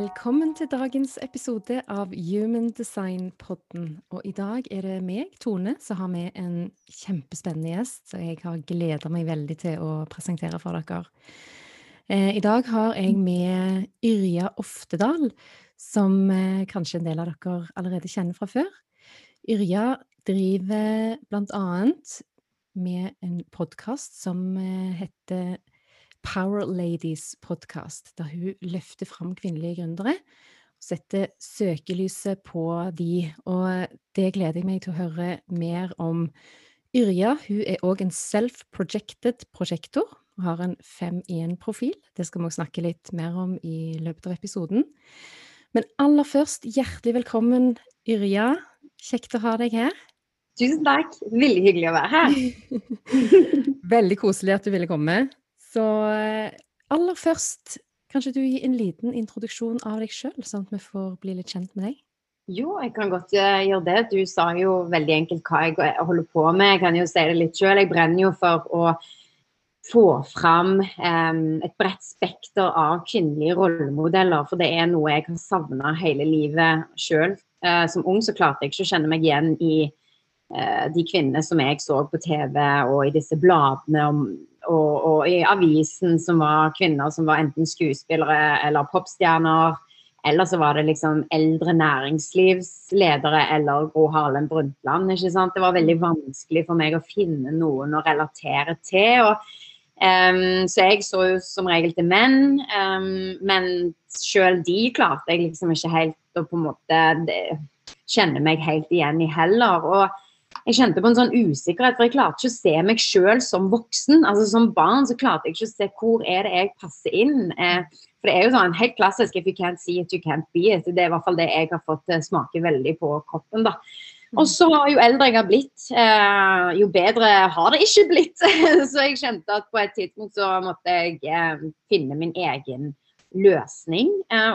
Velkommen til dagens episode av Human Design-podden. Og i dag er det meg, Tone, som har med en kjempespennende gjest som jeg har gleda meg veldig til å presentere for dere. Eh, I dag har jeg med Yrja Oftedal, som eh, kanskje en del av dere allerede kjenner fra før. Yrja driver blant annet med en podkast som eh, heter Power Ladies podkast, der hun løfter fram kvinnelige gründere og setter søkelyset på de. Og det gleder jeg meg til å høre mer om. Yrja hun er òg en self-projected prosjektor og har en 5-1-profil. Det skal vi også snakke litt mer om i løpet av episoden. Men aller først, hjertelig velkommen, Yrja. Kjekt å ha deg her. Tusen takk. Veldig hyggelig å være her. Veldig koselig at du ville komme. Så eh, aller først, kanskje du gir en liten introduksjon av deg sjøl, sånn at vi får bli litt kjent med deg? Jo, jeg kan godt eh, gjøre det. Du sa jo veldig enkelt hva jeg holder på med. Jeg kan jo si det litt sjøl. Jeg brenner jo for å få fram um, et bredt spekter av kvinnelige rollemodeller. For det er noe jeg har savna hele livet sjøl. Uh, som ung så klarte jeg ikke å kjenne meg igjen i uh, de kvinnene som jeg så på TV og i disse bladene om og, og, i avisen som var kvinner som var enten skuespillere eller popstjerner. Eller så var det liksom eldre næringslivsledere eller Gro Harlem Brundtland. ikke sant? Det var veldig vanskelig for meg å finne noen å relatere til. og Um, så jeg så jo som regel til menn, um, men sjøl de klarte jeg liksom ikke helt å på en måte kjenne meg helt igjen i heller. Og jeg kjente på en sånn usikkerhet, for jeg klarte ikke å se meg sjøl som voksen. altså Som barn så klarte jeg ikke å se hvor er det jeg passer inn. Eh, for det er jo sånn helt klassisk 'if you can't see it, you can't be it'. Det er i hvert fall det jeg har fått eh, smake veldig på kroppen. da. Og så jo eldre jeg har blitt, eh, jo bedre har det ikke blitt. så jeg kjente at på et tidspunkt så måtte jeg finne min egen løsning.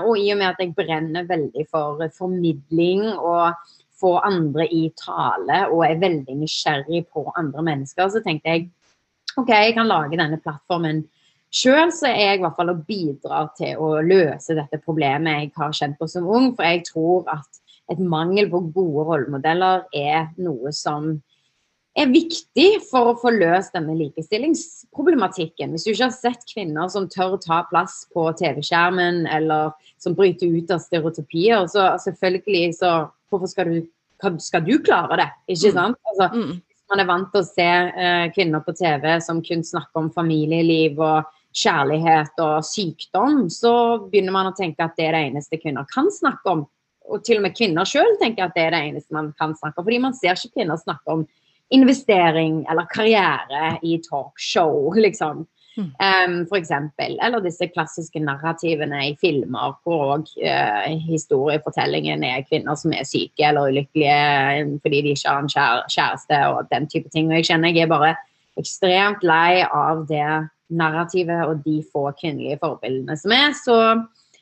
Og i og med at jeg brenner veldig for formidling og få andre i tale og er veldig nysgjerrig på andre mennesker, så tenkte jeg OK, jeg kan lage denne plattformen sjøl, så er jeg i hvert fall og bidrar til å løse dette problemet jeg har kjent på som ung. For jeg tror at et mangel på gode rollemodeller er noe som er viktig for å få løst denne likestillingsproblematikken. Hvis du ikke har sett kvinner som tør å ta plass på TV-skjermen, eller som bryter ut av stereotypier, så selvfølgelig så Hvorfor skal du, skal du klare det? Ikke mm. sant? Altså, mm. Man er vant til å se uh, kvinner på TV som kun snakker om familieliv og kjærlighet og sykdom, så begynner man å tenke at det er det eneste kvinner kan snakke om. Og til og med kvinner sjøl tenker at det er det eneste man kan snakke om. Fordi man ser ikke kvinner snakke om investering eller karriere i talkshow, liksom. Um, for eksempel. Eller disse klassiske narrativene i filmer hvor òg uh, historiefortellingen er kvinner som er syke eller ulykkelige eh, fordi de ikke har en kjæreste og den type ting. Og jeg kjenner jeg er bare ekstremt lei av det narrativet og de få kvinnelige forbildene som er. Så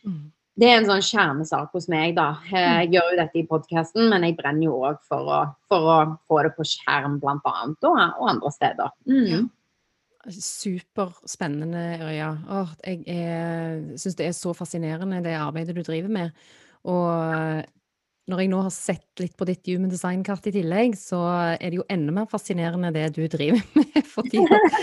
mm. det er en sånn kjernesak hos meg, da. Eh, mm. Jeg gjør jo dette i podkasten, men jeg brenner jo òg for, for, å få det på skjerm, blant annet, og, og andre steder. Mm. Superspennende, Ørja. Åh, jeg syns det er så fascinerende, det arbeidet du driver med. Og når jeg nå har sett litt på ditt human design-kart i tillegg, så er det jo enda mer fascinerende det du driver med. Fordi at,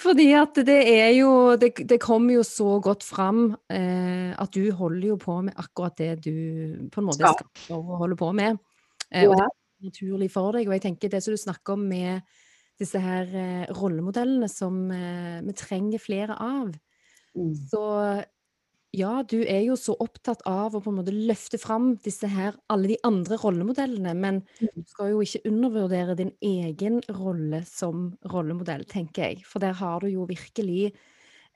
fordi at det er jo det, det, kommer jo så godt fram eh, at du holder jo på med akkurat det du på en måte skal holde på med. Eh, og det er naturlig for deg. Og jeg tenker det som du snakker om med disse her eh, rollemodellene som eh, vi trenger flere av. Mm. Så ja, du er jo så opptatt av å på en måte løfte fram disse her, alle de andre rollemodellene, men mm. du skal jo ikke undervurdere din egen rolle som rollemodell, tenker jeg. For der har du jo virkelig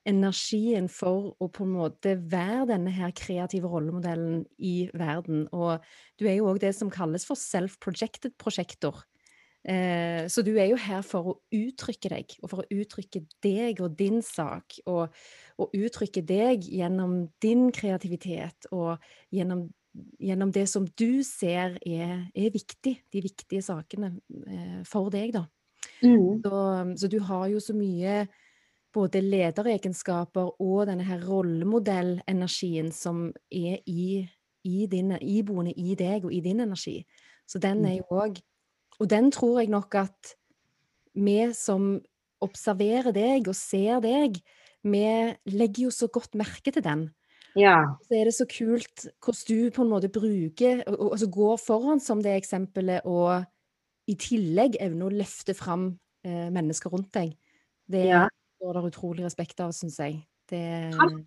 energien for å på en måte være denne her kreative rollemodellen i verden. Og du er jo òg det som kalles for self-projected prosjektor. Eh, så du er jo her for å uttrykke deg, og for å uttrykke deg og din sak. Og, og uttrykke deg gjennom din kreativitet og gjennom, gjennom det som du ser er, er viktig. De viktige sakene eh, for deg, da. Mm. Så, så du har jo så mye både lederegenskaper og denne her rollemodellenergien som er i, i din, iboende i deg og i din energi. Så den er jo òg Og den tror jeg nok at vi som observerer deg og ser deg, vi legger jo så godt merke til den. Ja. Så er det så kult hvordan du på en måte bruker og, altså går foran som det eksempelet, og i tillegg evner å løfte fram eh, mennesker rundt deg. Det Ja. står det utrolig respekt av, syns jeg. Det, Takk.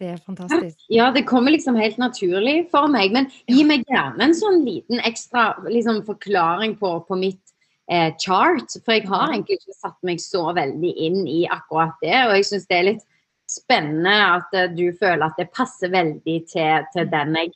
Det er fantastisk. Ja, det kommer liksom helt naturlig for meg. Men gi meg gjerne en sånn liten ekstra liksom, forklaring på, på mitt eh, chart. For jeg har egentlig ikke satt meg så veldig inn i akkurat det. Og jeg syns det er litt spennende at uh, du føler at det passer veldig til, til, den, jeg,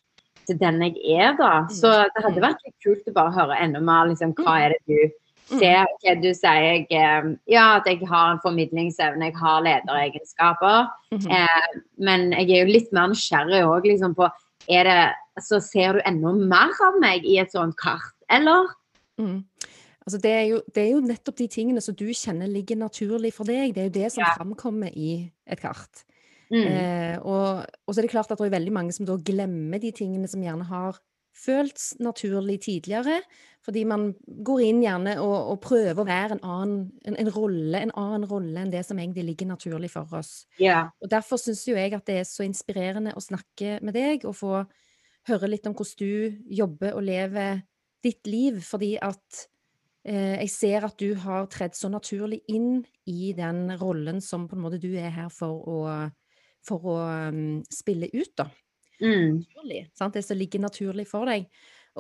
til den jeg er, da. Så det hadde vært litt kult å bare høre enda mer liksom, hva er det du ser. Hva du sier jeg, eh, Ja, at jeg har en formidlingsevne, jeg har lederegenskaper. Mhm. Eh, men jeg er jo litt mer nysgjerrig òg liksom, på er det, så Ser du enda mer av meg i et sånt kart, eller? Mm. Altså det, er jo, det er jo nettopp de tingene som du kjenner ligger naturlig for deg. Det er jo det som Ja. framkommer i et kart. Mm. Eh, og, og så er det klart at det er veldig mange som da glemmer de tingene som gjerne har føltes naturlig tidligere. Fordi man går inn gjerne og, og prøver å være en annen en, en rolle, en annen rolle enn det som egentlig ligger naturlig for oss. Yeah. Og derfor syns jo jeg at det er så inspirerende å snakke med deg og få høre litt om hvordan du jobber og lever ditt liv, fordi at eh, jeg ser at du har tredd så naturlig inn i den rollen som på en måte du er her for å, for å um, spille ut, da. Mm. Naturlig, sant? Det som ligger naturlig for deg.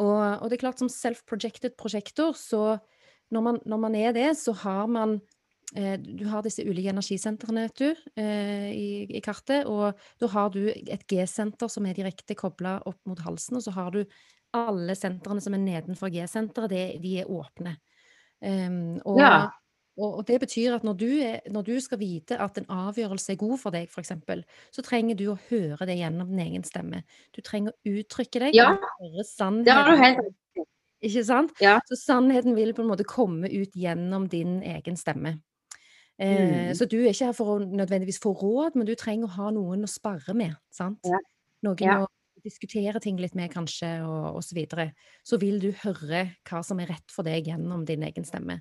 Og, og det er klart, som self-projected prosjektor, så når man, når man er det, så har man eh, Du har disse ulike energisentrene, du, eh, i, i kartet. Og da har du et G-senter som er direkte kobla opp mot halsen, og så har du alle sentrene som er nedenfor G-senteret, de er åpne. Um, og, Ja. Og, og det betyr at når du, er, når du skal vite at en avgjørelse er god for deg, f.eks., så trenger du å høre det gjennom din egen stemme. Du trenger å uttrykke deg. Ja. høre sannheten. Det har du helt sannheten. Ikke sant? Ja. Så sannheten vil på en måte komme ut gjennom din egen stemme. Eh, Mm. Så du er ikke her for å nødvendigvis få råd, men du trenger å ha noen å sparre med. sant? Ja. Noen Ja. å diskutere ting litt med, kanskje, og, og så videre. Så vil du høre hva som er rett for deg gjennom din egen stemme.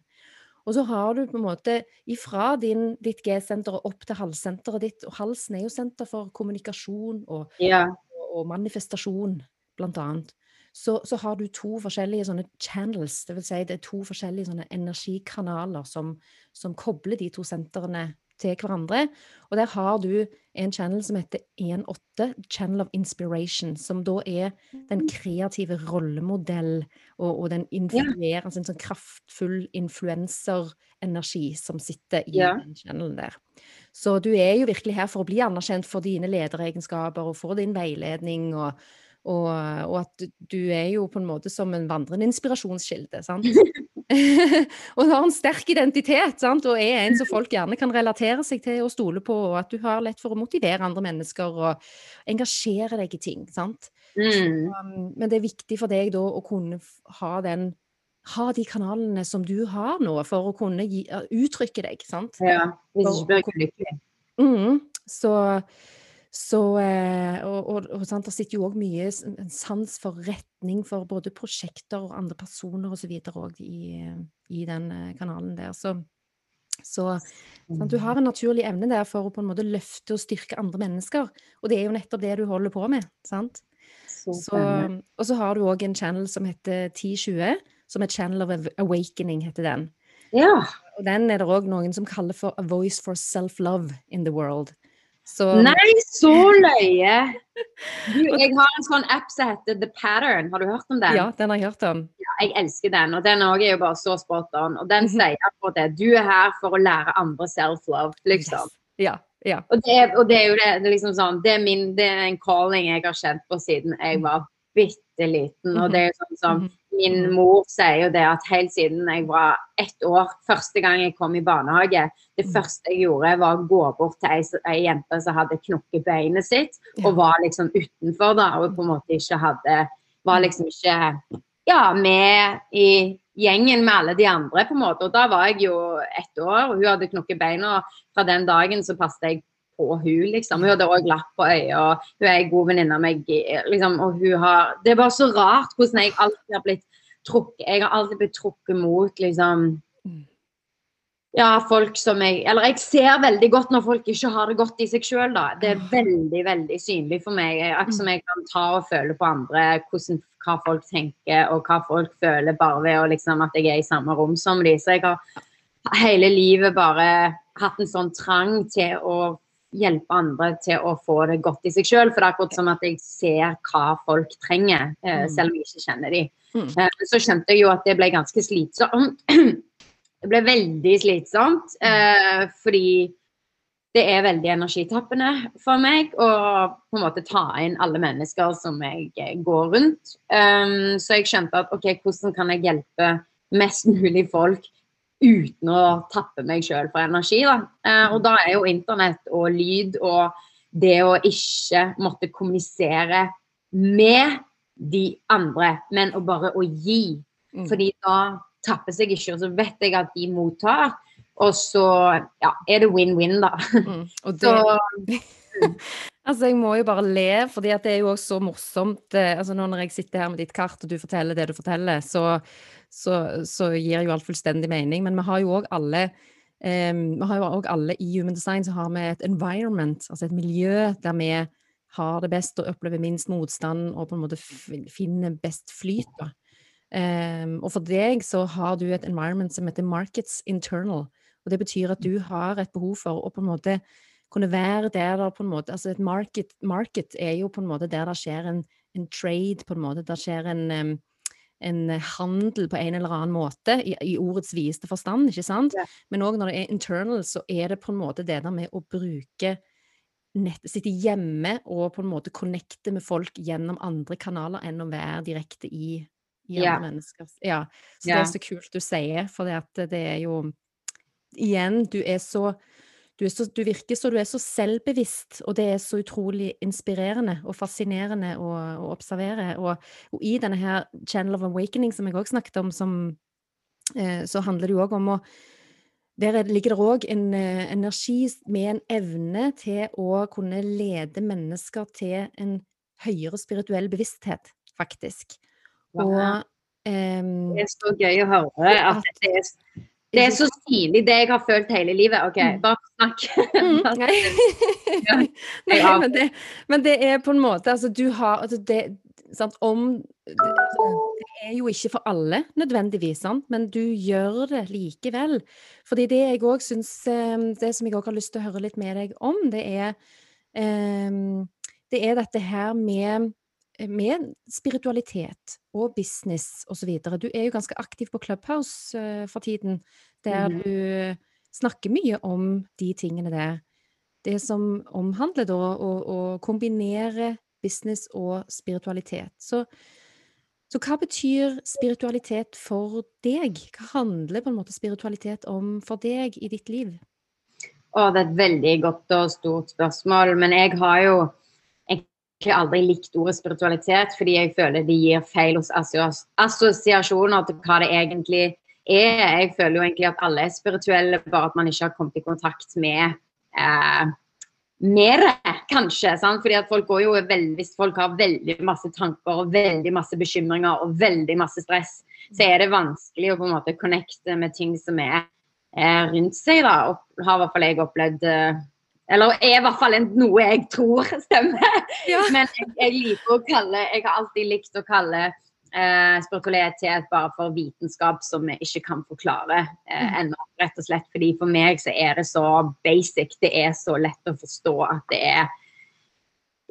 Og så har du på en måte ifra din, ditt G-senter og opp til halssenteret ditt, og halsen er jo senter for kommunikasjon og Ja. og, og manifestasjon, blant annet, så, så har du to forskjellige sånne channels, det vil si det er to forskjellige sånne energikanaler som, som kobler de to sentrene til hverandre. Og der har du en channel som heter 1.8, Channel of Inspiration, som da er den kreative rollemodell og, og den influerer, altså en sånn kraftfull influenserenergi som sitter i Ja. den channelen der. Så du er jo virkelig her for å bli anerkjent for dine lederegenskaper og for din veiledning, og, og, og at du, er jo på en måte som en vandrende inspirasjonskilde, sant? og du har en sterk identitet, sant? og er en som folk gjerne kan relatere seg til og stole på, og at du har lett for å motivere andre mennesker og engasjere deg i ting. sant? Mm. Um, men det er viktig for deg da å kunne ha den ha de kanalene som du har nå, for å kunne gi, uttrykke deg. sant? ja. Hvis ikke blir lykkelig. Mm, så så eh, Og, og, og sant, det sitter jo òg mye sans for retning for både prosjekter og andre personer osv. òg i, i den eh, kanalen der. Så, så sant, du har en naturlig evne der for å på en måte løfte og styrke andre mennesker. Og det er jo nettopp det du holder på med. sant? Så Så, og så har du òg en channel som heter 1020, som er Channel of Awakening, heter den. Ja. Og den er det òg noen som kaller for A Voice for Self-Love in the World. Så Nei, så løye! Du, jeg har en sånn app som heter The Pattern. Har du hørt om den? ja, den har jeg hørt om. Jeg elsker den, og den òg er jo bare så spot on. Og den Mhm. sier akkurat det. Du er her for å lære andre self-love, liksom. Yes. Ja, ja. Og det, og det er jo det, det er liksom sånn, det er, min, det er en calling jeg har kjent på siden jeg var bitte liten. Og det er sånn som Mhm. min mor sier jo det at helt siden jeg var ett år, første gang jeg kom i barnehage, det Mhm. første jeg gjorde var å gå bort til ei, ei jente som hadde knukket beinet sitt, og var liksom utenfor da, og på en måte ikke hadde, var liksom ikke ja, med i gjengen med alle de andre, på en måte. Og da var jeg jo ett år, og hun hadde knukket beina. Fra den dagen så passet jeg på hun, liksom. Hun hadde òg lapp på øya, hun er ei god venninne av meg, liksom. Og hun har Det er bare så rart hvordan jeg alltid har blitt trukket Jeg har alltid blitt trukket mot, liksom ja, folk som jeg Eller jeg ser veldig godt når folk ikke har det godt i seg sjøl, da. Det er veldig, veldig synlig for meg. Akkurat som jeg kan ta og føle på andre hvordan, hva folk tenker og hva folk føler bare ved å, liksom, at jeg er i samme rom som dem. Så jeg har hele livet bare hatt en sånn trang til å hjelpe andre til å få det godt i seg sjøl. For det er akkurat som at jeg ser hva folk trenger, eh, mm. selv om jeg ikke kjenner dem. Mm. Eh, så skjønte jeg jo at det ble ganske slitsomt. Det ble veldig slitsomt, eh, fordi det er veldig energitappende for meg å på en måte ta inn alle mennesker som jeg eh, går rundt. Um, så jeg skjønte at OK, hvordan kan jeg hjelpe mest mulig folk uten å tappe meg sjøl for energi? Da? Uh, og da er jo internett og lyd og det å ikke måtte kommunisere med de andre, men å bare å gi. Mm. Fordi da tapper seg ikke, og så vet jeg at de mottar. Og så ja, er det win-win, da. Mm, og det, så, altså, jeg må jo bare le, for det er jo også så morsomt eh, altså Når jeg sitter her med ditt kart, og du forteller det du forteller, så, så, så gir jo alt fullstendig mening. Men vi har jo òg alle um, alle i Human Design så har vi et environment, altså et miljø der vi har det best og opplever minst motstand og på en måte finner best flyt. Um, og for deg så har du et environment som heter markets internal. Og det betyr at du har et behov for å på en måte kunne være der der på en måte Altså et market, market er jo på en måte der det skjer en, en trade, på en måte. Der skjer en, en handel på en eller annen måte, i, i ordets videste forstand, ikke sant? Ja. Men òg når det er internal, så er det på en måte det der med å bruke nett, sitte hjemme og på en måte connecte med folk gjennom andre kanaler enn å være direkte i i andre ja. mennesker. Ja. Så ja. det er så kult du sier, for det er jo Igjen, du er så du, er så, du, virker så du er så selvbevisst, og det er så utrolig inspirerende og fascinerende å, å observere. Og, og, i denne her Channel of Awakening som jeg òg snakket om, som, eh, så handler det jo òg om å Der ligger det òg en eh, energi med en evne til å kunne lede mennesker til en høyere spirituell bevissthet, faktisk. Og ja. Det er så gøy å høre at det er, det er så stilig, det jeg har følt hele livet. OK, mm. bare snakk. Mm, nei. nei men, det, men, det, er på en måte Altså, du har altså det, sant, om det, altså, er jo ikke for alle nødvendigvis, sant? men du gjør det likevel. Fordi det jeg òg syns ehm, Det som jeg òg har lyst til å høre litt med deg om, det er um, Det er dette her med Eh, med spiritualitet og business osv. Du er jo ganske aktiv på Clubhouse uh, for tiden, der mm. du snakker mye om de tingene der. Det som omhandler da å, å kombinere business og spiritualitet. Så, så, hva betyr spiritualitet for deg? Hva handler på en måte spiritualitet om for deg i ditt liv? Å, det er et veldig godt og stort spørsmål, men jeg har jo egentlig aldri likt ordet spiritualitet, fordi jeg føler det gir feil assosiasjoner til hva det egentlig er. Jeg føler jo egentlig at alle er spirituelle, bare at man ikke har kommet i kontakt med eh, med kanskje. Sant? Fordi at folk går jo veldig, Hvis folk har veldig masse tanker og veldig masse bekymringer og veldig masse stress, så er det vanskelig å på en måte connecte med ting som er, er rundt seg. da, og har i hvert fall jeg opplevd eh, eller er i hvert fall noe jeg tror stemmer. Ja. Men jeg, jeg, liker å kalle Jeg har alltid likt å kalle eh, spiritualitet bare for vitenskap som vi ikke kan forklare eh, mm. ennå. Rett og slett fordi for meg så er det så basic. Det er så lett å forstå at det er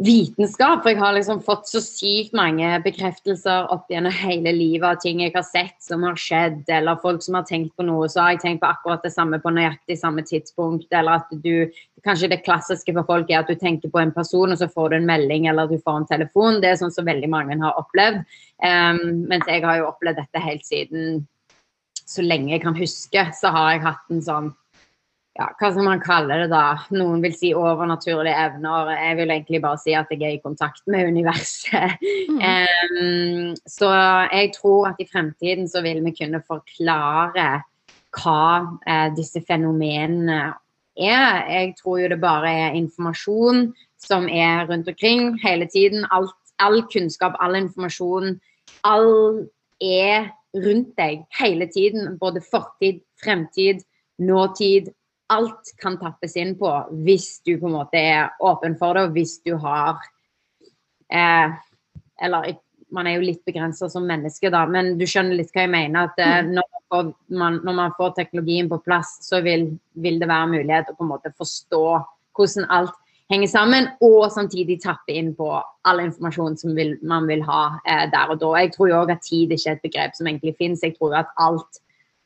vitenskap. For jeg har liksom fått så sykt mange bekreftelser opp gjennom hele livet av ting jeg har sett som har skjedd, eller folk som har tenkt på noe, så har jeg tenkt på akkurat det samme på nøyaktig samme tidspunkt. Eller at du Kanskje det klassiske for folk er at du tenker på en person, og så får du en melding eller du får en telefon. Det er sånn som veldig mange har opplevd. Um, mens jeg har jo opplevd dette helt siden så lenge jeg kan huske, så har jeg hatt en sånn ja, hva skal man kalle det da? Noen vil si overnaturlige evner. Jeg vil egentlig bare si at jeg er i kontakt med universet. Mm. Um, så jeg tror at i fremtiden så vil vi kunne forklare hva uh, disse fenomenene er. Jeg tror jo det bare er informasjon som er rundt omkring hele tiden. Alt, all kunnskap, all informasjon, all er rundt deg hele tiden. Både fortid, fremtid, nåtid alt kan tappes inn på hvis du på en måte er åpen for det, og hvis du har eh, Eller man er jo litt begrensa som menneske, da, men du skjønner litt hva jeg mener. At eh, mm. når, man får, man, når, man får, teknologien på plass, så vil, vil, det være mulighet å på en måte forstå hvordan alt henger sammen, og samtidig tappe inn på all informasjon som vil, man vil ha eh, der og da. Jeg tror jo òg at tid ikke er et begrep som egentlig finnes. Jeg tror jo at alt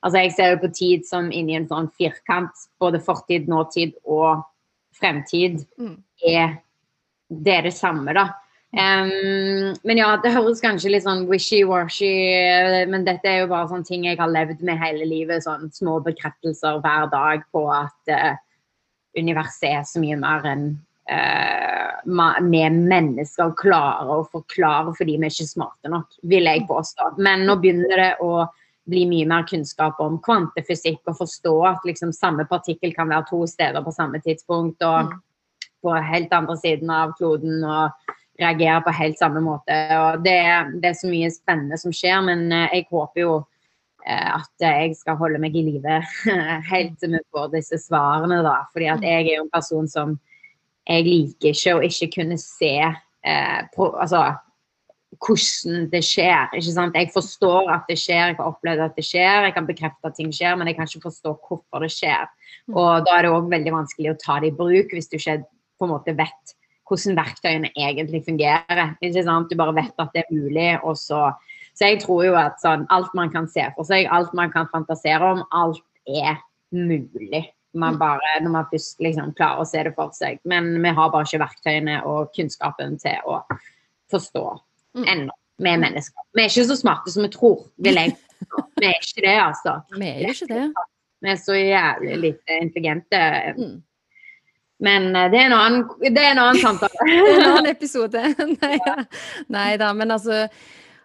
Altså jeg ser jo på tid som inni en sånn firkant. Både fortid, nåtid og fremtid mm. er det er det samme, da. Um, men ja, det høres kanskje litt sånn wishy-washy men dette er jo bare sånne ting jeg har levd med hele livet. Sånn små bekreftelser hver dag på at uh, universet er så mye mer enn uh, vi mennesker klarer å forklare fordi vi er ikke smarte nok, vil jeg påstå. Men nå begynner det å bli mye mer kunnskap om kvantefysikk og forstå at liksom samme partikkel kan være to steder på samme tidspunkt og mm. på helt andre siden av kloden og reagere på helt samme måte. Og det, det er så mye spennende som skjer, men eh, jeg håper jo eh, at jeg skal holde meg i live helt til vi får disse svarene, da. Fordi at mm. jeg er jo en person som jeg liker ikke å ikke kunne se eh, på, altså, hvordan det skjer. ikke sant? Jeg forstår at det skjer, jeg har opplevd at det skjer, jeg kan bekrefte at ting skjer, men jeg kan ikke forstå hvorfor det skjer. Mm. Og Da er det òg veldig vanskelig å ta det i bruk hvis du ikke på en måte vet hvordan verktøyene egentlig fungerer. ikke sant? Du bare vet at det er mulig, og så Så jeg tror jo at sånn, alt man kan se for seg, alt man kan fantasere om, alt er mulig. Man mm. bare, når man først liksom klarer å se det for seg. Men vi har bare ikke verktøyene og kunnskapen til å forstå. Ennå. Vi er mennesker. Vi er ikke så smarte som vi tror, vil jeg Vi er ikke det, altså. Vi er ikke det. Vi er så jævlig lite intelligente. Mm. Men eh, det er en annen, det er en annen samtale. en annen episode. Nei, Nei da, men altså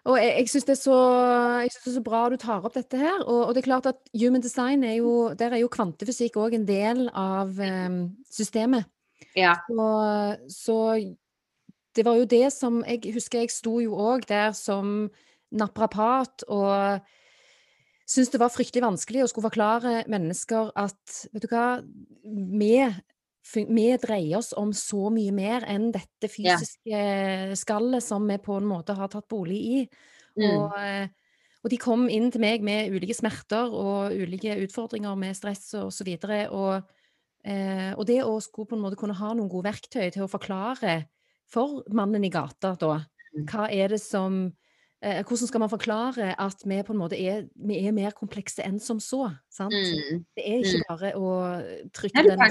og jeg, jeg syns det, det, er så bra du tar opp dette her. Og, og, det er klart at human design er jo Der er jo kvantefysikk òg en del av um, systemet. Ja. Og, så det var jo det som Jeg husker jeg sto jo òg der som naprapat og syntes det var fryktelig vanskelig å skulle forklare mennesker at vet du hva, vi, vi dreier oss om så mye mer enn dette fysiske ja. skallet som vi på en måte har tatt bolig i. Mm. Og, og, de kom inn til meg med ulike smerter og ulike utfordringer med stress og så videre. Og, eh, og det å skulle på en måte kunne ha noen gode verktøy til å forklare for mannen i gata, da? Mm. Hva er det som eh, Hvordan skal man forklare at vi på en måte er, er mer komplekse enn som så? sant? Mm. Det er ikke mm. bare å trykke den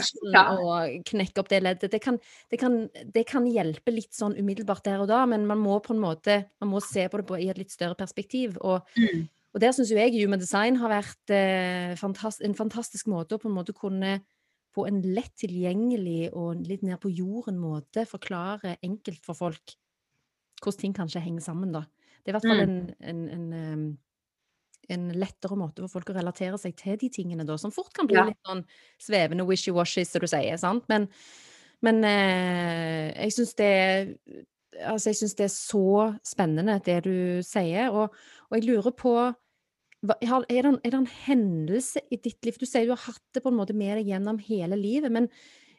og knekke opp det leddet. Det kan, det, kan, det kan, hjelpe litt sånn umiddelbart der og da, men man må på en måte man må se på det på, i et litt større perspektiv. og mm. Og der syns jo jeg Human Design har vært eh, fantast en fantastisk måte å på en måte kunne på en lett tilgjengelig og litt ned på jorden-måte forklare enkelt for folk hvordan ting kanskje henger sammen, da. Det er i hvert fall mm. en, en, en, en, lettere måte for folk å relatere seg til de tingene, da, som fort kan bli ja. litt sånn svevende wishy-washy, som du sier, sant. Men, men eh, jeg syns det Altså, jeg syns det er så spennende, det du sier, og, og jeg lurer på er det, en, er det, en, hendelse i ditt liv Du sier du har hatt det på en måte med deg gjennom hele livet, men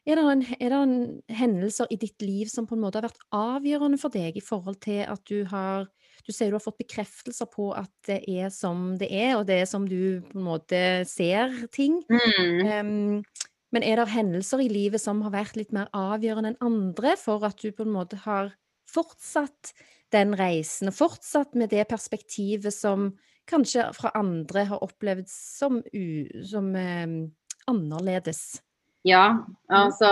er det, en, er det en hendelser i ditt liv som på en måte har vært avgjørende for deg i forhold til at du har Du sier du har fått bekreftelser på at det er som det er, og det er som du på en måte ser ting. Mm. Um, men er det hendelser i livet som har vært litt mer avgjørende enn andre for at du på en måte har fortsatt den reisen, og fortsatt med det perspektivet som kanskje fra andre har opplevd som, u, som eh, annerledes? Ja, altså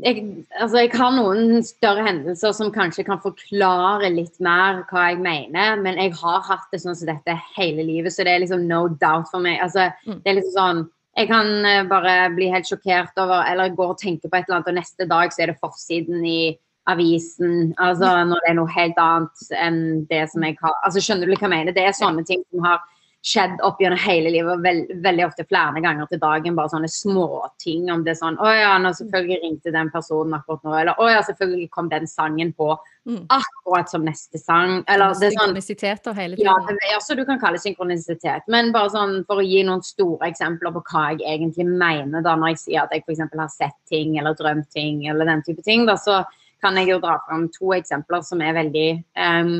jeg, altså jeg, har noen større hendelser som kanskje kan forklare litt mer hva jeg mener, men jeg har hatt det sånn som dette hele livet, så det er liksom no doubt for meg. Altså, mm. Det er liksom sånn jeg kan eh, bare bli helt sjokkert over Eller gå og tenke på et eller annet, og neste dag så er det forsiden i avisen. Altså når det er noe helt annet enn det som jeg har Altså skjønner du hva jeg mener? Det er sånne ting som har skjedd opp gjennom hele livet, veld, veldig ofte flere ganger til dagen. Bare sånne småting. Om det er sånn Å ja, nå selvfølgelig ringte den personen akkurat nå. Eller å ja, selvfølgelig kom den sangen på Mm. akkurat som neste sang. Eller det er sånn Synkronisiteter hele ja, tiden. det er også du kan kalle det synkronisitet. Men bare sånn for å gi noen store eksempler på hva jeg egentlig mener da når jeg sier at jeg f.eks. har sett ting eller drømt ting eller den type ting, da, så kan jeg jo dra fram to eksempler som er veldig um,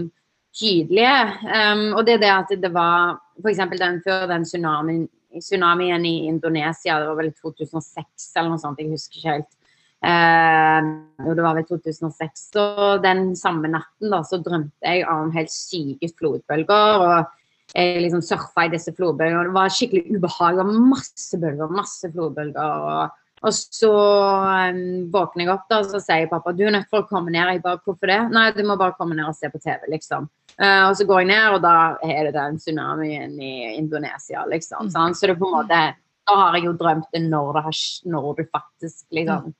tydelige. Um, og det er det at det var f.eks. den før den tsunamien, tsunamien i Indonesia, det var vel 2006 eller noe sånt, jeg husker ikke helt. Jo, det var vel 2006. Og den samme natten da, så drømte jeg om helt syke flodbølger. og jeg liksom surfa i disse flodbølgene. Det var skikkelig ubehag. og masse bølger, masse flodbølger. Og, og så um, våkner jeg opp da, og så sier pappa du er nødt til å komme ned. Jeg bare, hvorfor det? Nei, du må bare komme ned og se på TV, liksom. Uh, og så går jeg ned, og da er det den tsunamien i Indonesia, liksom. Mm. Så det er på en måte Da har jeg jo drømt det når det, har, når det faktisk liksom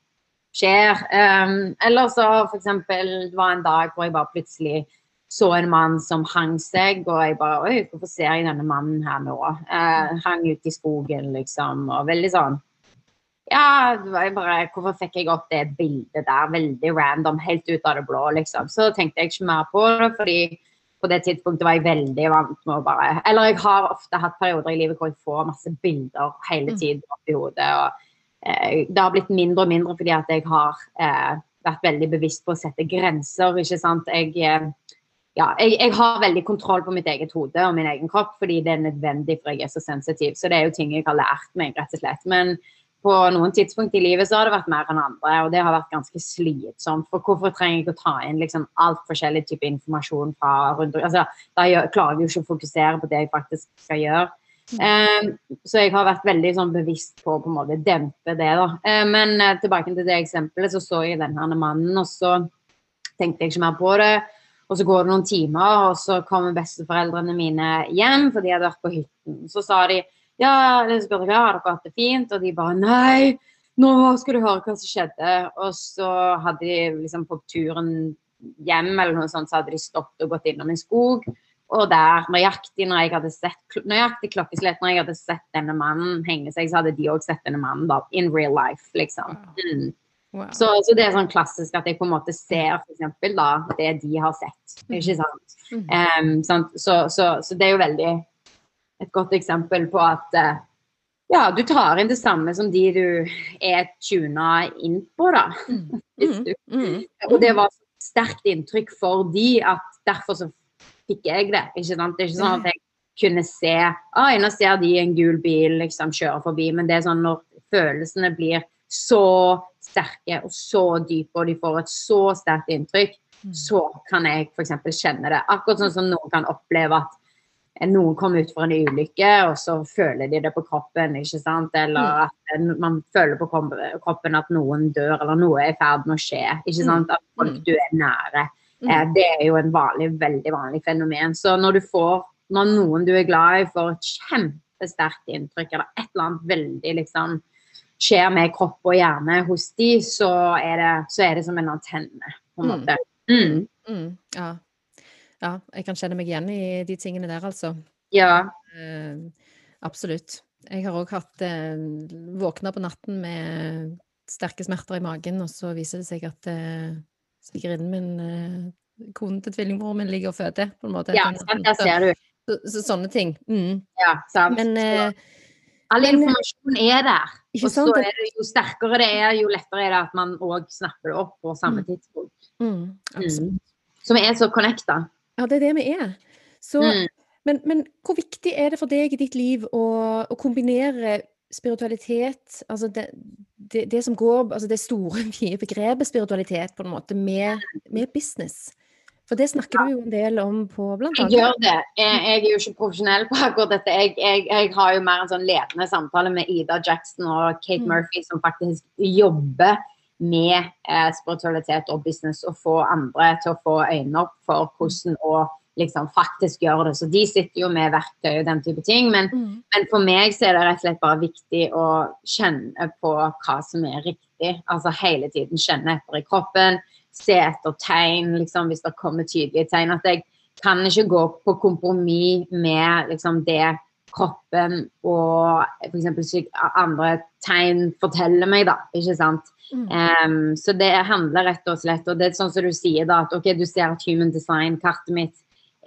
skjer. Um, eller så for eksempel, det var en dag hvor jeg bare plutselig så en mann som hang seg, og jeg bare Oi, hvorfor ser jeg denne mannen her nå? Uh, hang ute i skogen, liksom, og veldig sånn Ja, det var jo bare Hvorfor fikk jeg opp det bildet der? Veldig random, helt ut av det blå, liksom. Så tenkte jeg ikke mer på det, fordi på det tidspunktet var jeg veldig vant med å bare Eller jeg har ofte hatt perioder i livet hvor jeg får masse bilder hele Mm. tiden oppi hodet. og eh, Det har blitt mindre og mindre fordi at jeg har eh, vært veldig bevisst på å sette grenser. ikke sant? Jeg, eh, ja, jeg, jeg har veldig kontroll på mitt eget hode og min egen kropp fordi det er nødvendig for jeg er så sensitiv. Så det er jo ting jeg har lært meg, rett og slett. Men på noen tidspunkt i livet så har det vært mer enn andre, og det har vært ganske slitsomt. For hvorfor trenger jeg ikke å ta inn liksom alt forskjellig type informasjon fra rundt altså, Da klarer jeg jo ikke å fokusere på det jeg faktisk skal gjøre. Um, så jeg har vært veldig sånn, bevisst på å på en måte dempe det. da. Eh, men uh, tilbake til det eksempelet, så så jeg denne mannen, og så tenkte jeg ikke mer på det. Og så går det noen timer, og så kommer besteforeldrene mine hjem, for de hadde vært på hytten. Så sa de ja, eller spurte jeg, har dere hatt det fint, og de bare nei, nå skal du høre hva som skjedde. Og så hadde de liksom på turen hjem eller noe sånt, så hadde de stoppet og gått innom en skog. Og der, nøyaktig når jeg hadde sett nøyaktig klokkeslett når jeg hadde sett denne mannen henge seg, så hadde de òg sett denne mannen da, in real life, liksom. Mm. Wow. Så, så det er sånn klassisk at jeg på en måte ser for eksempel da, det de har sett. Ikke sant? Mm. Um, sant? Så, så, så det er jo veldig et godt eksempel på at eh, ja, du tar inn det samme som de du er tuna inn på, da. Mm. Mm. Mm. og det var et sterkt inntrykk for de at derfor så fikk jeg det. ikke sant? Det er ikke sånn at jeg kunne se Oi, nå ser de en gul bil liksom kjøre forbi, men det er sånn når følelsene blir så sterke og så dype, og de får et så sterkt inntrykk, Mm. så kan jeg f.eks. kjenne det. Akkurat sånn som noen kan oppleve at noen kommer ut for en ulykke, og så føler de det på kroppen, ikke sant? Eller at man føler på kroppen at noen dør, eller noe er i ferd med å skje. ikke sant? At folk Mm. du er nære. Mm. Eh, det er jo en vanlig, veldig vanlig fenomen. Så når du får, når noen du er glad i får et kjempesterkt inntrykk, eller et eller annet veldig liksom skjer med kropp og hjerne hos de, så er det, så er det som en antenne, på en Mm. måte. Mm. Mm. Ja. Ja, jeg kan kjenne meg igjen i de tingene der, altså. Ja. Eh, absolutt. Jeg har òg hatt eh, våkna på natten med sterke smerter i magen, og så viser det seg at eh, svigerinnen min, eh, konen til tvillingbroren min, ligger og føder, på en måte. ja, sant, der ser du. Så, så, så sånne ting. Mm. Ja, sant. Men eh, all informasjon er der. Og så er det jo sterkere det er, jo lettere er det at man òg snapper det opp på samme Mm. tidspunkt. mm, Mm. Som er så connecta. Ja, det er det vi er. Så Mm. Men, men hvor viktig er det for deg i ditt liv å, å kombinere spiritualitet, altså det, det, det som går, altså det store, vide begrepet spiritualitet, på en måte, med, med business? For det snakker du jo en del om på blant annet. Jeg gjør det. Jeg, jeg er jo ikke profesjonell på akkurat dette. Jeg, jeg, jeg har jo mer en sånn ledende samtale med Ida Jackson og Kate Mm. Murphy, som faktisk jobber med eh, spiritualitet og business, og få andre til å få øynene opp for hvordan å liksom faktisk gjøre det. Så de sitter jo med verktøy og den type ting. Men, Mm. men for meg så er det rett og slett bare viktig å kjenne på hva som er riktig. Altså hele tiden kjenne etter i kroppen, se etter tegn, liksom, hvis det kommer tydelige tegn. At jeg kan ikke gå på kompromiss med liksom, det kroppen og f.eks. andre tegn forteller meg, da. Ikke sant? Mm. Um, så det handler rett og slett Og det er sånn som du sier, da, at ok, du ser at human design-kartet mitt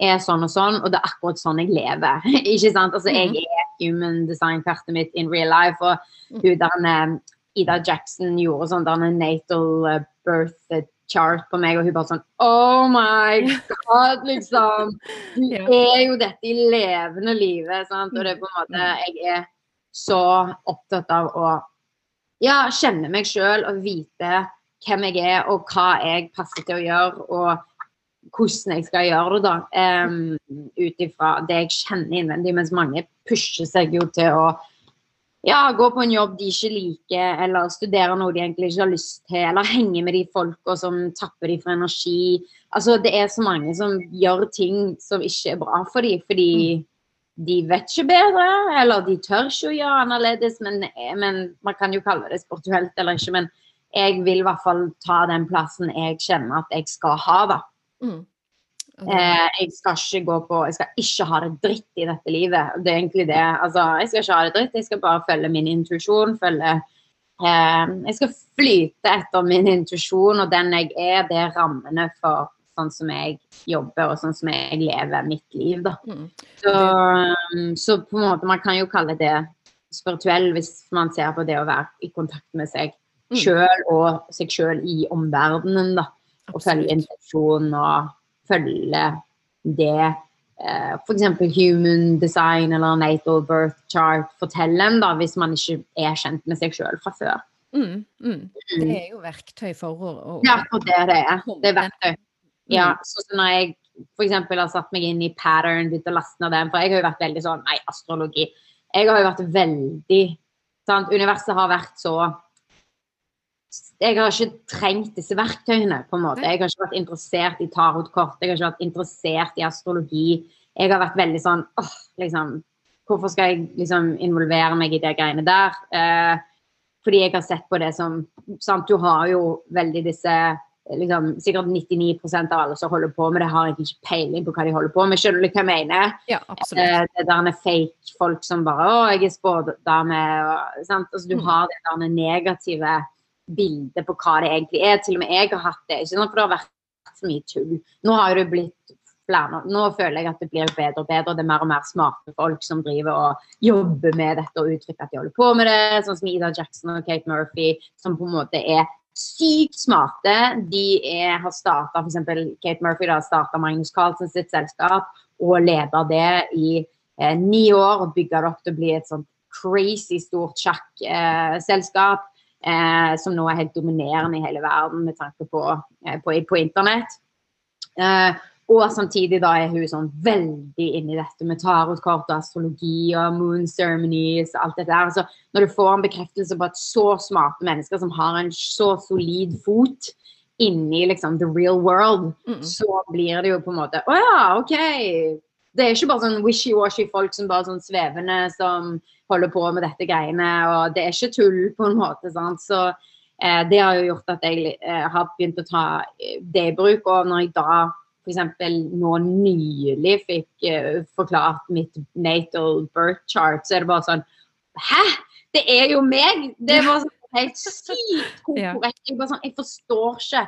er sånn og sånn, og det er akkurat sånn jeg lever. ikke sant? Altså, jeg er human design-kartet mitt in real life, og hun der eh, Ida Jackson gjorde sånn der natal eh, birth chart på meg, og hun bare sånn Oh my God, liksom! Du er jo dette i levende livet, sant? Og det er på en måte Jeg er så opptatt av å ja, kjenne meg sjøl og vite hvem jeg er, og hva jeg passer til å gjøre, og hvordan jeg skal gjøre det, da. Um, Ut ifra det jeg kjenner innvendig, mens mange pusher seg jo til å ja, gå på en jobb de ikke liker, eller studere noe de egentlig ikke har lyst til, eller henge med de folka som tapper de for energi. Altså, det er så mange som gjør ting som ikke er bra for dem, fordi de vet ikke bedre, eller de tør ikke å gjøre annerledes, men, men man kan jo kalle det sportuelt eller ikke, men jeg vil i hvert fall ta den plassen jeg kjenner at jeg skal ha, da. Mm. Eh, jeg skal ikke gå på Jeg skal ikke ha det dritt i dette livet. Det er egentlig det. Altså, jeg skal ikke ha det dritt, jeg skal bare følge min intuisjon. Følge eh, Jeg skal flyte etter min intuisjon, og den jeg er, det er rammene for sånn som jeg jobber, og sånn som jeg lever mitt liv, da. Mm. Så, så på en måte man kan jo kalle det spirituell hvis man ser på det å være i kontakt med seg Mm. sjøl og seg sjøl i omverdenen, da. Og følge Absolutt. og følge det eh, f.eks. human design eller natal birth chart forteller en, da, hvis man ikke er kjent med seg sjøl fra før. Mm. Mm. Det er jo verktøy for å, å Det er det det er. Det er verktøy. Ja, Mm. så når jeg f.eks. har satt meg inn i pattern, begynt å laste ned den, for jeg har jo vært veldig sånn Nei, astrologi. Jeg har jo vært veldig sant? Universet har vært så Jeg har ikke trengt disse verktøyene, på en måte. Jeg har ikke vært interessert i tarotkort, jeg har ikke vært interessert i astrologi. Jeg har vært veldig sånn åh, liksom Hvorfor skal jeg liksom involvere meg i de greiene der? Eh, fordi jeg har sett på det som sant, Du har jo veldig disse liksom, Sikkert 99% av alle som holder på med det, har egentlig ikke peiling på hva de holder på med. Skjønner du hva jeg mener? Ja, absolutt. Eh, det der er fake folk som bare 'Å, jeg er spådame', og sant. Altså, du Mm. har det der negative bildet på hva det egentlig er. Til og med jeg har hatt det. Ikke sant? For det har vært så mye tull. Nå har det blitt flere. Nå føler jeg at det blir bedre og bedre. Det er mer og mer smarte folk som driver og jobber med dette og uttrykker at de holder på med det. Sånn som Ida Jackson og Kate Murphy, som på en måte er sykt smarte. De er, har starta f.eks. Kate Murphy har starta Magnus Carlsen sitt selskap og leder det i eh, ni år og bygger det opp til å bli et sånt crazy stort sjakkselskap. Eh, som nå er helt dominerende i hele verden med tanke på, eh, på, på internett. Eh, og samtidig da er hun sånn veldig inni dette med tarotkort og astrologi og moon ceremonies og alt dette der. Så når du får en bekreftelse på at så smarte mennesker som har en så solid fot inni liksom the real world, Mm. så blir det jo på en måte Å ja, OK. Det er ikke bare sånn wishy-washy folk som bare sånn svevende som holder på med dette greiene, og det er ikke tull på en måte. sant, så eh, det har jo gjort at jeg eh, har begynt å ta eh, det i bruk. Og når jeg da f.eks. nå nylig fikk eh, forklart mitt natal birth chart, så er det bare sånn Hæ? Det er jo meg! Det var sånn helt sykt korrekt. Jeg, bare sånn, jeg forstår ikke.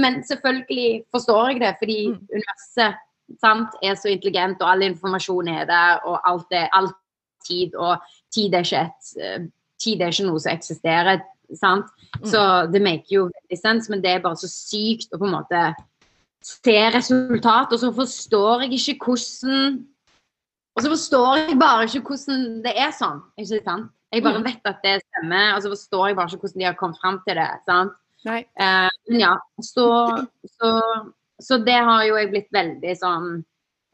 Men selvfølgelig forstår jeg det, fordi Mm. universet sant, er så intelligent, og all informasjon er der, og alt er all tid, og tid er ikke, et, eh, tid er ikke noe som eksisterer. sant? Mm. Så det maker jo veldig sens, men det er bare så sykt å på en måte se resultat, og så forstår jeg ikke hvordan Og så forstår jeg bare ikke hvordan det er sånn. ikke sant? Jeg bare Mm. vet at det stemmer, og så forstår jeg bare ikke hvordan de har kommet fram til det. sant? Nei. Uh, men ja, så, så, så det har jo jeg blitt veldig sånn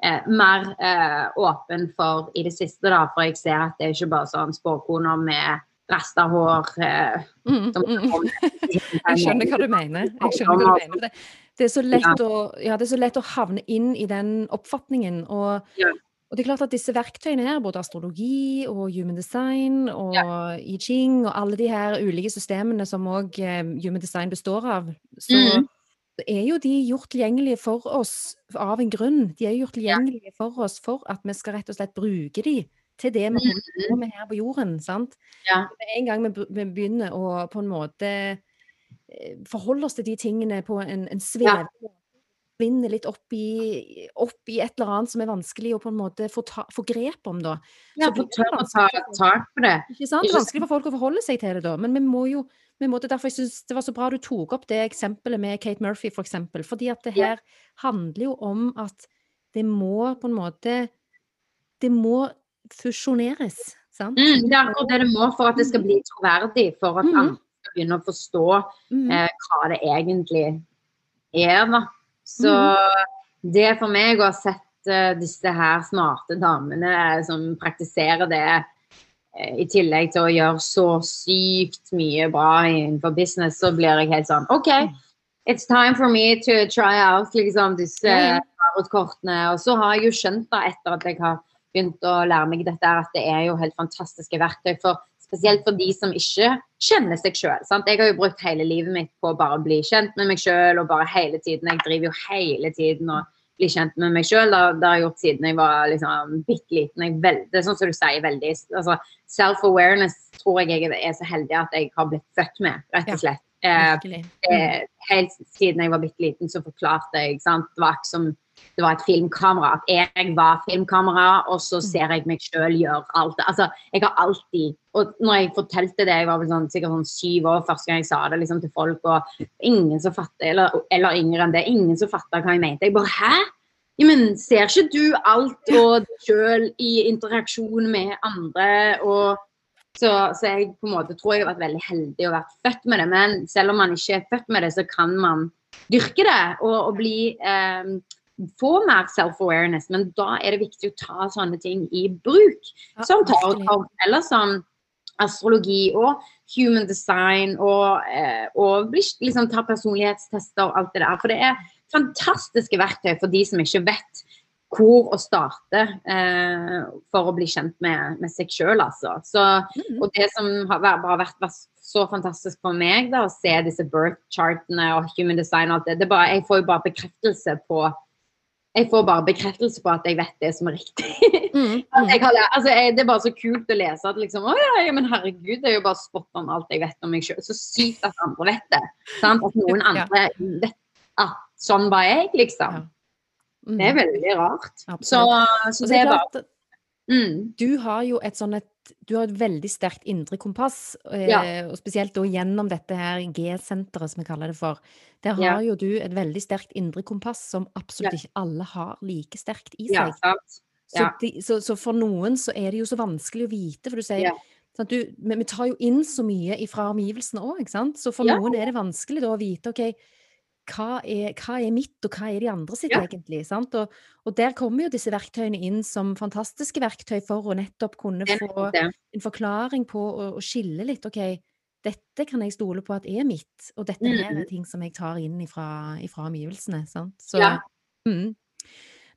eh, mer eh, åpen for i det siste, da. For jeg ser at det er ikke bare sånn spåkoner med rasta hår. Eh, Mm, mm. Jeg skjønner hva du mener. Jeg skjønner hva du mener. Det, det, er så lett å, ja, det er så lett å havne inn i den oppfatningen. Og, Ja. og det er klart at disse verktøyene her, både astrologi og human design og I Ching og alle de her ulike systemene som òg eh, human design består av, så Mm. Så er jo de gjort tilgjengelige for oss av en grunn. De er gjort tilgjengelige for oss for at vi skal rett og slett bruke de til det vi holder på med her på jorden. sant? Ja. En gang vi begynner å på en måte eh, forholde oss til de tingene på en, en svevende ja. vinne litt opp i, opp i et eller annet som er vanskelig å på en måte få, ta, få grep om, da. Ja, få tak på det. Ikke sant? Vanskelig for folk å forholde seg til det, da. Men vi må jo vi må, er derfor jeg synes det var så bra du tok opp det eksempelet med Kate Murphy, for eksempel. Fordi at det her handler jo om at det må på en måte Det må fusjoneres, sant? Mm, det er akkurat det det må for at det skal bli troverdig, for at andre skal begynne å forstå Mhm. eh, hva det egentlig er. Da. Så det for meg å ha sett eh, disse her smarte damene som praktiserer det, eh, i tillegg til å gjøre så sykt mye bra innenfor business, så blir jeg helt sånn OK, it's time for me to try out liksom disse tarotkortene. Og så har jeg jo skjønt da, etter at jeg har begynt å lære meg dette, at det er jo helt fantastiske verktøy. for Spesielt for de som ikke kjenner seg sjøl. Jeg har jo brukt hele livet mitt på å bare bli kjent med meg sjøl og bare hele tiden. Jeg driver jo hele tiden og blir kjent med meg sjøl. Det har jeg gjort siden jeg var liksom bitte liten. Jeg vel- det er sånn som du sier, veldig altså, Self-awareness tror jeg jeg er så heldig at jeg har blitt født med, rett og slett. Eh, eh, helt siden jeg var bitte liten, så forklarte jeg sant? Det var ikke som det var et filmkamera. At jeg var filmkamera, og så ser jeg meg sjøl gjøre alt. Altså, jeg har alltid Og når jeg fortalte det, jeg var vel sånn, sikkert sånn syv år første gang jeg sa det liksom, til folk, og ingen som fatter, eller, eller yngre enn det, ingen som fatta hva jeg mente. Jeg bare Hæ? Jamen, ser ikke du alt og deg sjøl i interaksjon med andre? og så, så jeg på en måte tror jeg har vært veldig heldig og vært født med det. Men selv om man ikke er født med det, så kan man dyrke det og, og bli eh, få mer self-awareness. Men da er det viktig å ta sånne ting i bruk. Ja, Som tarotkort eller som astrologi og human design og, eh, og liksom, ta personlighetstester og alt det der. For det er fantastiske verktøy for de som ikke vet hvor å starte eh, for å bli kjent med, med seg sjøl, altså. Så, Mhm. og det som har vært, vært, så fantastisk for meg, da, å se disse birth chartene og human design og alt det, det bare, Jeg får jo bare bekreftelse på jeg får bare bekreftelse på at jeg vet det som er riktig. Mm, mm. jeg altså, jeg, det er bare så kult å lese at liksom, å ja, ja, men herregud, det er jo bare spot on alt jeg vet om meg sjøl. Så sykt at andre vet det. Sant? At noen andre vet at sånn var jeg, liksom. Ja. Mm. Det er veldig rart. Så, så det er bare mm, du har jo et sånn et du har et veldig sterkt indre kompass, eh, Ja. og spesielt da gjennom dette her G-senteret, som vi kaller det for. Der Ja. har jo du et veldig sterkt indre kompass som absolutt Ja. ikke alle har like sterkt i Ja, seg. Så, de, så, så for noen så er det jo så vanskelig å vite, for du sier Ja. sant, du, men vi tar jo inn så mye fra omgivelsene òg, ikke sant. Så for Ja. noen er det vanskelig da å vite OK, hva er, hva er mitt, og hva er de andre sitt, Ja. egentlig? Sant? Og, og der kommer jo disse verktøyene inn som fantastiske verktøy for å nettopp kunne få en forklaring på å, å skille litt. OK, dette kan jeg stole på at er mitt, og dette Mm. er ting som jeg tar inn ifra, ifra omgivelsene. Sant? Så, Ja. mm.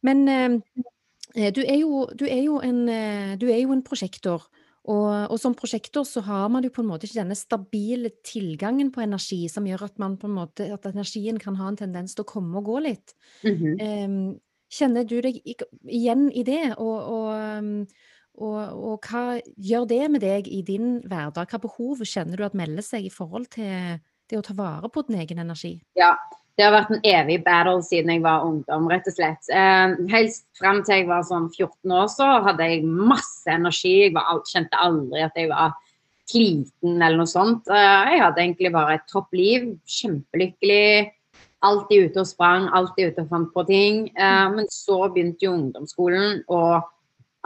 Men eh, du er jo, du er jo en, eh, du er jo en prosjektor. Og, og som prosjektor så har man jo på en måte ikke denne stabile tilgangen på energi som gjør at man på en måte, at energien kan ha en tendens til å komme og gå litt. Mm -hmm. um, kjenner du deg igjen i det? Og, og, um, og, og hva gjør det med deg i din hverdag? Hva behov kjenner du at melder seg i forhold til det å ta vare på din egen energi? Ja, det har vært en evig battle siden jeg var ungdom, rett og slett. Eh, helt frem til jeg var sånn 14 år, så hadde jeg masse energi. Jeg var, alt- kjente aldri at jeg var sliten eller noe sånt. Eh, jeg hadde egentlig bare et topp liv. Kjempelykkelig. Alltid ute og sprang, alltid ute og fant på ting. Eh, men så begynte jo ungdomsskolen, og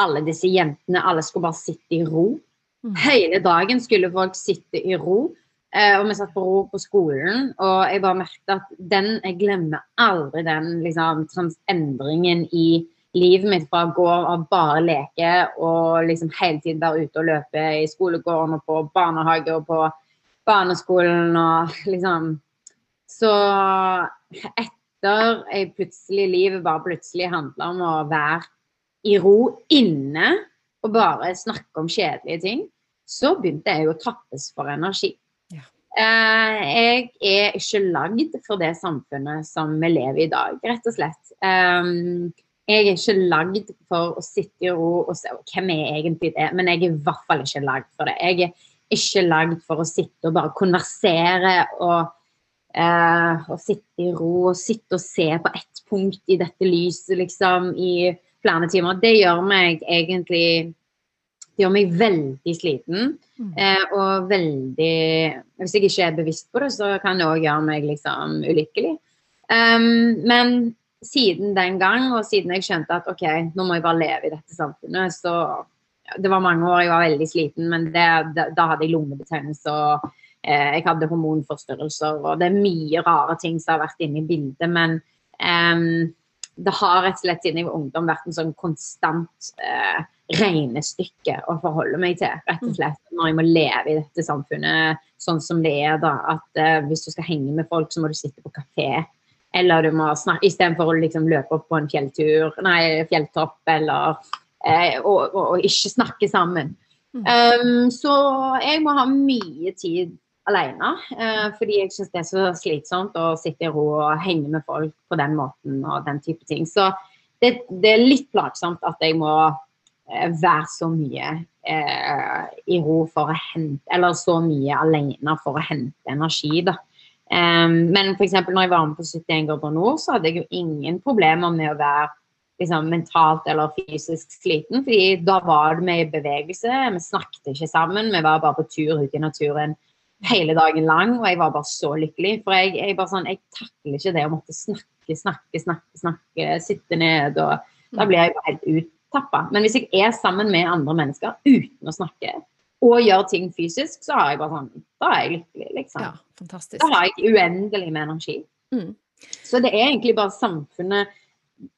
alle disse jentene, alle skulle bare sitte i ro. Mm. Hele dagen skulle folk sitte i ro. Eh, og vi satt på ro på skolen, og jeg bare merket at den Jeg glemmer aldri den liksom, trans endringen i livet mitt fra å gå og bare leke og liksom hele tiden være ute og løpe i skolegården og på barnehage og på barneskolen og liksom Så etter jeg plutselig livet bare plutselig handla om å være i ro inne og bare snakke om kjedelige ting, så begynte jeg å tappes for energi. Eh, jeg er ikke lagd for det samfunnet som vi lever i i dag, rett og slett. Um, jeg er ikke lagd for å sitte i ro og se hvem jeg egentlig er, men jeg er i hvert fall ikke lagd for det. Jeg er ikke lagd for å sitte og bare konversere og, uh, og sitte i ro og sitte og se på ett punkt i dette lyset, liksom, i flere timer. Det gjør meg egentlig Det gjør meg veldig sliten. Mm. Eh, og veldig Hvis jeg ikke er bevisst på det, så kan det òg gjøre meg liksom ulykkelig. Um, men siden den gang, og siden jeg skjønte at OK, nå må jeg bare leve i dette samfunnet, så Det var mange år jeg var veldig sliten, men det, da, da hadde jeg lungebetennelse og eh, jeg hadde hormonforstyrrelser, og det er mye rare ting som har vært inne i bildet, men um, det har rett og slett siden jeg var ungdom vært en sånn konstant eh, regnestykke å forholde meg til. rett og mm. slett, Når jeg må leve i dette samfunnet sånn som det er. da, at eh, Hvis du skal henge med folk, så må du sitte på kafé. Eller du må snakke istedenfor å liksom løpe opp på en fjelltur, nei, fjelltopp, eller eh, og, og, og, ikke snakke sammen. Um, så jeg må ha mye tid alene. Eh, fordi jeg syns det er så slitsomt å sitte i ro og henge med folk på den måten og den type ting. Så det, det er litt plagsomt at jeg må eh, være så mye eh, i ro for å hente Eller så mye alene for å hente energi, da. Um, men f.eks. når jeg var med på 71 grader nord, så hadde jeg jo ingen problemer med å være liksom, mentalt eller fysisk sliten. fordi da var med i bevegelse, vi snakket ikke sammen, vi var bare på tur ute i naturen hele dagen lang, og jeg var bare så lykkelig. For jeg, jeg bare sånn, jeg takler ikke det å måtte snakke, snakke, snakke, snakke, sitte ned. og Da blir jeg bare helt uttappa. Men hvis jeg er sammen med andre mennesker uten å snakke, og gjør ting fysisk, så har jeg bare sånn, da er jeg lykkelig, liksom. Ja, fantastisk. Da har jeg uendelig med energi. Mm. Så det er egentlig bare samfunnet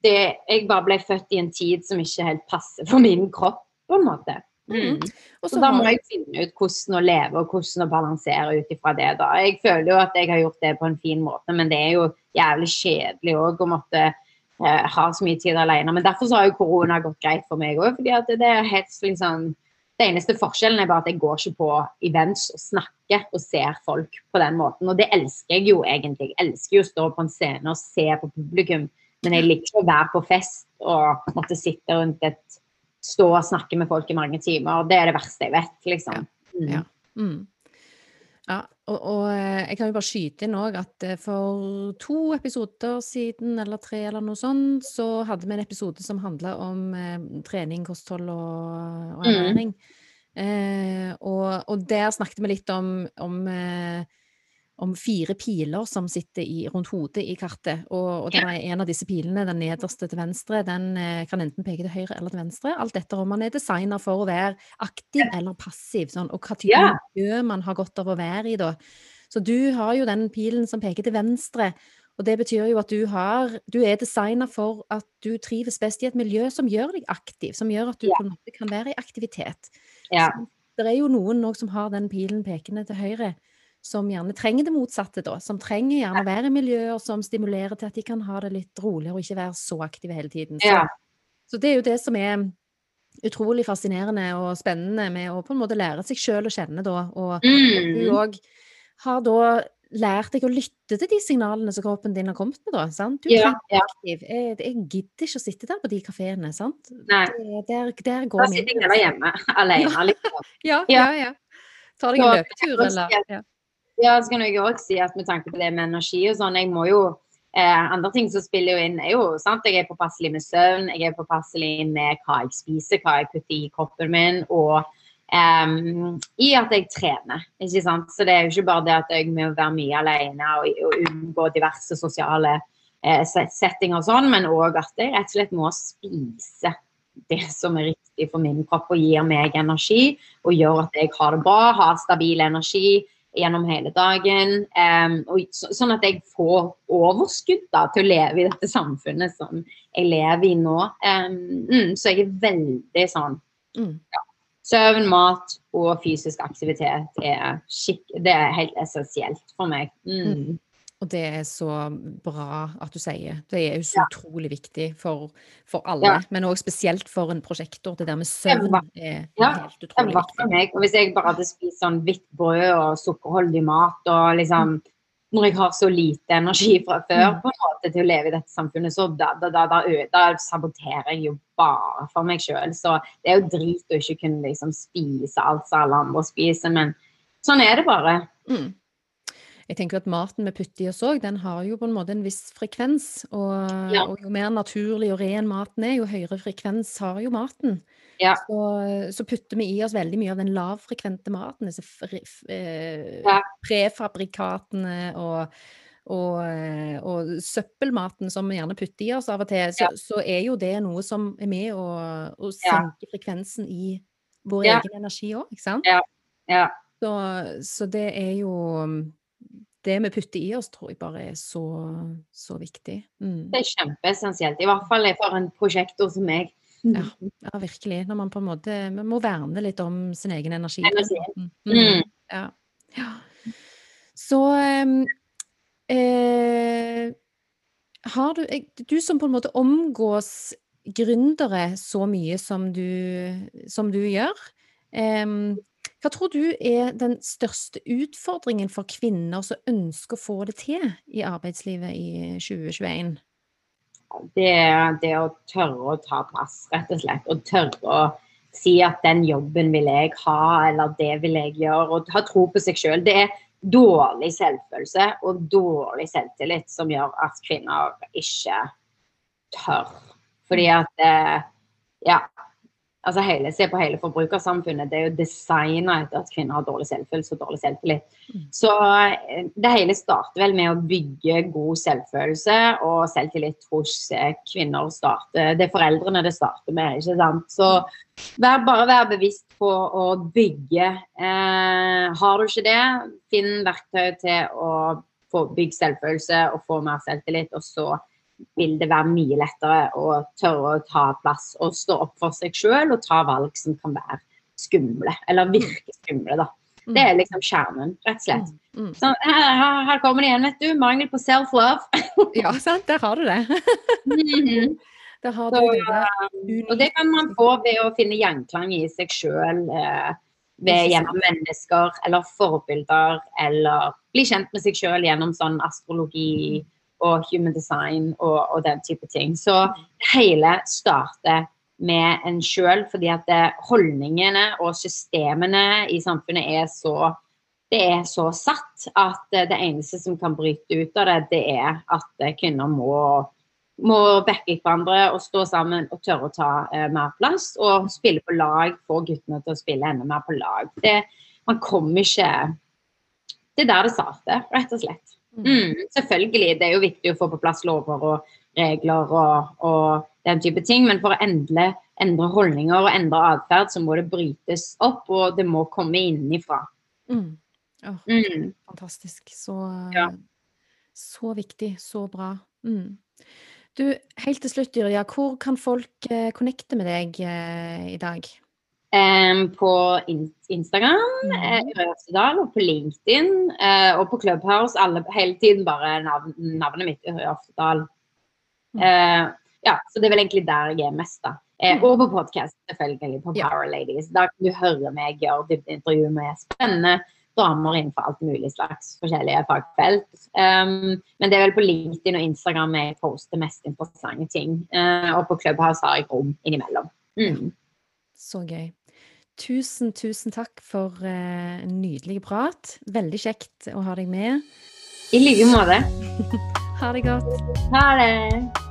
det, Jeg bare ble født i en tid som ikke helt passer for min kropp, på en måte. Mm. Så, så da må jeg finne ut hvordan å leve og hvordan å balansere ut ifra det. da. Jeg føler jo at jeg har gjort det på en fin måte, men det er jo jævlig kjedelig òg å måtte eh, ha så mye tid alene. Men derfor så har jo korona gått greit for meg òg. fordi det er helt liksom det eneste forskjellen er bare at jeg går ikke på events og snakker og ser folk på den måten. Og det elsker jeg jo egentlig. Jeg elsker jo å stå på en scene og se på publikum. Men jeg liker ikke å være på fest og måtte sitte rundt et stå og snakke med folk i mange timer. Det er det verste jeg vet, liksom. Mm. Ja. Mm. ja. Og, og, eh, jeg kan jo bare skyte inn òg at eh, for to episoder siden, eller tre eller noe sånt, så hadde vi en episode som handla om eh, trening, kosthold og, og mm. ernæring. Mm. Eh, og, og, der snakket vi litt om, om eh, om fire piler som sitter i, rundt hodet i kartet. Og, og er en av disse pilene, den nederste til venstre, den eh, kan enten peke til høyre eller til venstre. Alt etter om man er designer for å være aktiv eller passiv, sånn, og hva type miljø man har godt av å være i da. Så du har jo den pilen som peker til venstre. Og det betyr jo at du, har, du er designer for at du trives best i et miljø som gjør deg aktiv, som gjør at du på en måte kan være i aktivitet. Ja. Så, det er jo noen som har den pilen pekende til høyre som gjerne trenger det motsatte, da. Som trenger gjerne å være i miljøer som stimulerer til at de kan ha det litt roligere og ikke være så aktive hele tiden. Så, ja. så det er jo det som er utrolig fascinerende og spennende med å på en måte lære seg sjøl å kjenne, da. Og mm. du òg har da lært deg å lytte til de signalene som kroppen din har kommet med, da. Sant? Du ja, ja. aktiv. Jeg, jeg, gidder ikke å sitte der på de kafeene, sant. Nei. Det, der, der går da sitter jeg der hjemme alene, liksom. ja, ja, ja. Tar deg en løpetur, eller? Ja. Ja, så kan jeg også si at med tanke på det med energi og sånn, jeg må jo eh, Andre ting som spiller jo inn, er jo sant, jeg er påpasselig med søvn, jeg er påpasselig med hva jeg spiser, hva jeg putter i kroppen min, og um, i at jeg trener. ikke sant? Så det er jo ikke bare det at jeg må være mye alene og, og unngå diverse sosiale eh, settinger og sånn, men òg at jeg rett og slett må spise det som er riktig for min kropp og gir meg energi og gjør at jeg har det bra, har stabil energi gjennom hele dagen. Um, og, så, sånn at jeg får overskudd da, til å leve i dette samfunnet som jeg lever i nå. Um, mm, så jeg er veldig sånn mm. ja. Søvn, mat og fysisk aktivitet er, skikk, det er helt essensielt for meg. Mm. Og det er så bra at du sier. Det er jo så ja. utrolig viktig for, for alle, ja. men òg spesielt for en prosjektor. Det der med søvn er ja. helt utrolig viktig. For meg. Og hvis jeg bare hadde spist sånn hvitt brød og sukkerholdig mat og liksom mm. Når jeg har så lite energi fra før mm. på en måte til å leve i dette samfunnet, så da, da, da, da, da saboterer jeg jo bare for meg sjøl. Så det er jo drit å ikke kunne liksom spise alt som alle andre spiser, men sånn er det bare. Mm. Jeg tenker at maten vi putter i oss òg, den har jo på en måte en viss frekvens. Og, ja. og, jo mer naturlig og ren maten er, jo høyere frekvens har jo maten. Ja. Så, så, putter vi i oss veldig mye av den lavfrekvente maten, disse eh, ja. prefabrikatene og, og, eh, og, søppelmaten som vi gjerne putter i oss av og til, så, så er jo det noe som er med å, å senke frekvensen i vår egen energi òg, ikke sant? Ja. Så, så, det er jo det vi putter i oss, tror jeg bare er så, så viktig. Mm. Det er kjempeessensielt. I hvert fall for en prosjektor som meg. Ja, ja, virkelig. Når man på en måte man må verne litt om sin egen energi. energi. Mm. mm. Ja. ja. Så ehm, eh, har du Du som på en måte omgås gründere så mye som du, som du gjør, eh, hva tror du er den største utfordringen for kvinner som ønsker å få det til i arbeidslivet i 2021? Det er det å tørre å ta plass, rett og slett. Og tørre å si at den jobben vil jeg ha, eller det vil jeg gjøre. Og ha tro på seg sjøl. Det er dårlig selvfølelse og dårlig selvtillit som gjør at kvinner ikke tør. Fordi at eh, ja, altså hele, Se på hele forbrukersamfunnet. Det er jo designa etter at kvinner har dårlig selvfølelse og dårlig selvtillit. Mm. Så eh, det hele starter vel med å bygge god selvfølelse og selvtillit hos eh, kvinner. Starter, Det er foreldrene det starter med. ikke sant? Så vær, bare vær bevisst på å bygge. Eh, har du ikke det, finn verktøy til å få bygge selvfølelse og få mer selvtillit. og så vil det være mye lettere å tørre å ta plass og stå opp for seg sjøl og ta valg som kan være skumle, eller virke skumle, da. Mm. Det er liksom kjernen, rett og slett. Mm, mm. Så her, her, kommer det igjen, vet du. Mangel på self-love. ja, sant. Der har du det. -hmm. Der har du det. Um, og det kan man få ved å finne gjenklang i seg sjøl. Eh, ved, gjennom mennesker eller forbilder, eller bli kjent med seg sjøl gjennom sånn astrologi og human design og, og den type ting. Så hele starter med en sjøl, fordi at holdningene og systemene i samfunnet er så det er så satt at det eneste som kan bryte ut av det, det er at kvinner må, må backe hverandre og stå sammen og tørre å ta eh, mer plass. Og spille på lag, få guttene til å spille enda mer på lag. Det, man kommer ikke Det er der det starter, rett og slett. Mm, selvfølgelig. Det er jo viktig å få på plass lover og regler og, og den type ting. Men for å endre, endre holdninger og endre atferd, så må det brytes opp, og det må komme innenfra. Mm. Oh, mm. Fantastisk. Så, ja. så, viktig. Så bra. Mm. Du, helt til slutt, Yrja, hvor kan folk eh, connecte med deg eh, i dag? Um, på in Instagram, mm. uh, og på LinkedIn uh, og på Clubhouse. Alle, hele tiden bare navn, navnet mitt Øre Oftedal. Uh, ja, så det er vel egentlig der jeg er mest, da. Uh, Og på podkast, selvfølgelig, på Power ja. Ladies. Da kan du høre meg gjøre dybdeintervju med spennende damer innenfor alt mulig slags forskjellige fagfelt. Um, men det er vel på LinkedIn og Instagram jeg poster mest interessante ting. og på Clubhouse har jeg rom innimellom. Mm. Så gøy. Tusen, tusen takk for en nydelig prat. Veldig kjekt å ha deg med. I like måte. ha det godt. Ha det.